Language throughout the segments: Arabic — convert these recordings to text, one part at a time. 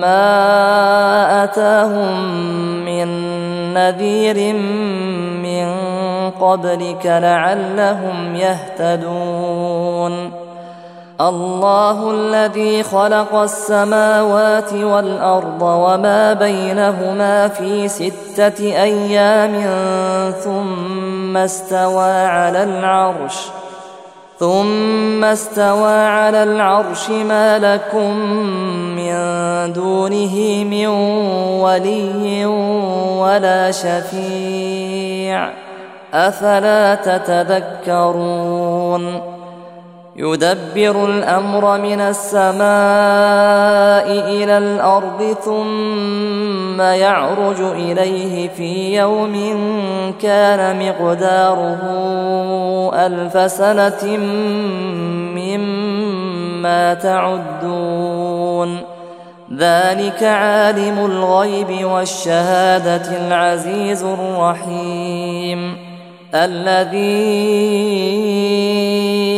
ما اتاهم من نذير من قبلك لعلهم يهتدون الله الذي خلق السماوات والارض وما بينهما في سته أيام ثم استوى على العرش ثم استوى على العرش ما لكم من دونه من ولي ولا شفيع. أفلا تتذكرون؟ يدبر الأمر من السماء إلى الأرض ثم يعرج إليه في يوم كان مقداره ألف سنة مما تعدون. ذلك عالم الغيب والشهادة العزيز الرحيم. الذي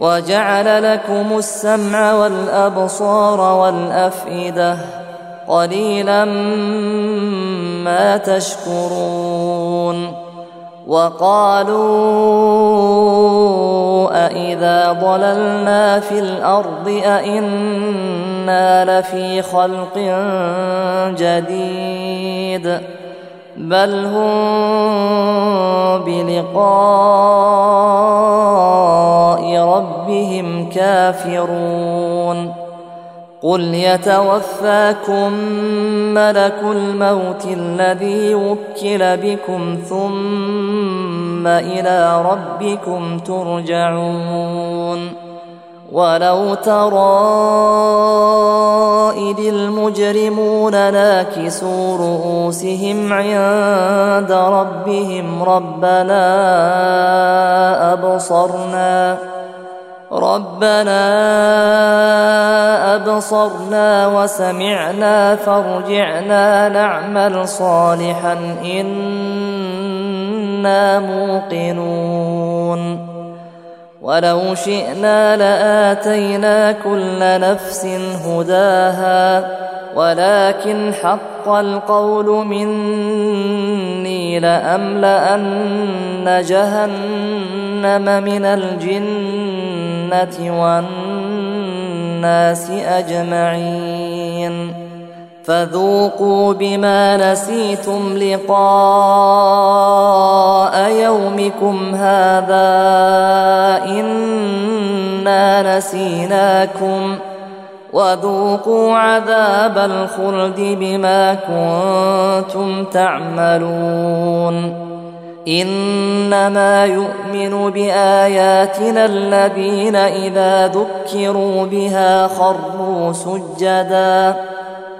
وجعل لكم السمع والأبصار والأفئدة قليلا ما تشكرون وقالوا أإذا ضللنا في الأرض أإنا لفي خلق جديد بل هم بلقاء ربهم كافرون قل يتوفاكم ملك الموت الذي وكل بكم ثم إلى ربكم ترجعون ولو ترى إذ المجرمون ناكسوا رؤوسهم عند ربهم. ربنا أبصرنا ربنا أبصرنا وسمعنا فارجعنا نعمل صالحا. إنا موقنون. ولو شئنا لآتينا كل نفس هداها ولكن حق القول مني لأملأن جهنم من الجنة والناس أجمعين. فذوقوا بما نسيتم لقاء يومكم هذا إنا نسيناكم وذوقوا عذاب الخلد بما كنتم تعملون إنما يؤمن بآياتنا الذين إذا ذكروا بها خروا سجدا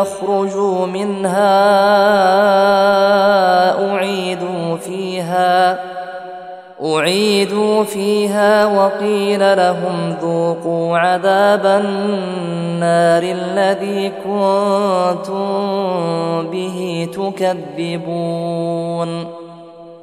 يخرجوا منها أعيدوا فيها أعيدوا فيها وقيل لهم ذوقوا عذاب النار الذي كنتم به تكذبون.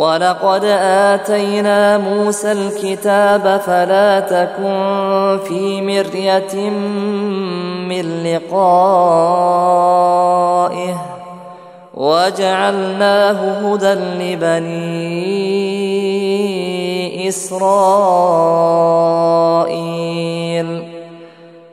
ولقد آتينا موسى الكتاب فلا تكن في مرية من لقائه وجعلناه هدى لبني إسرائيل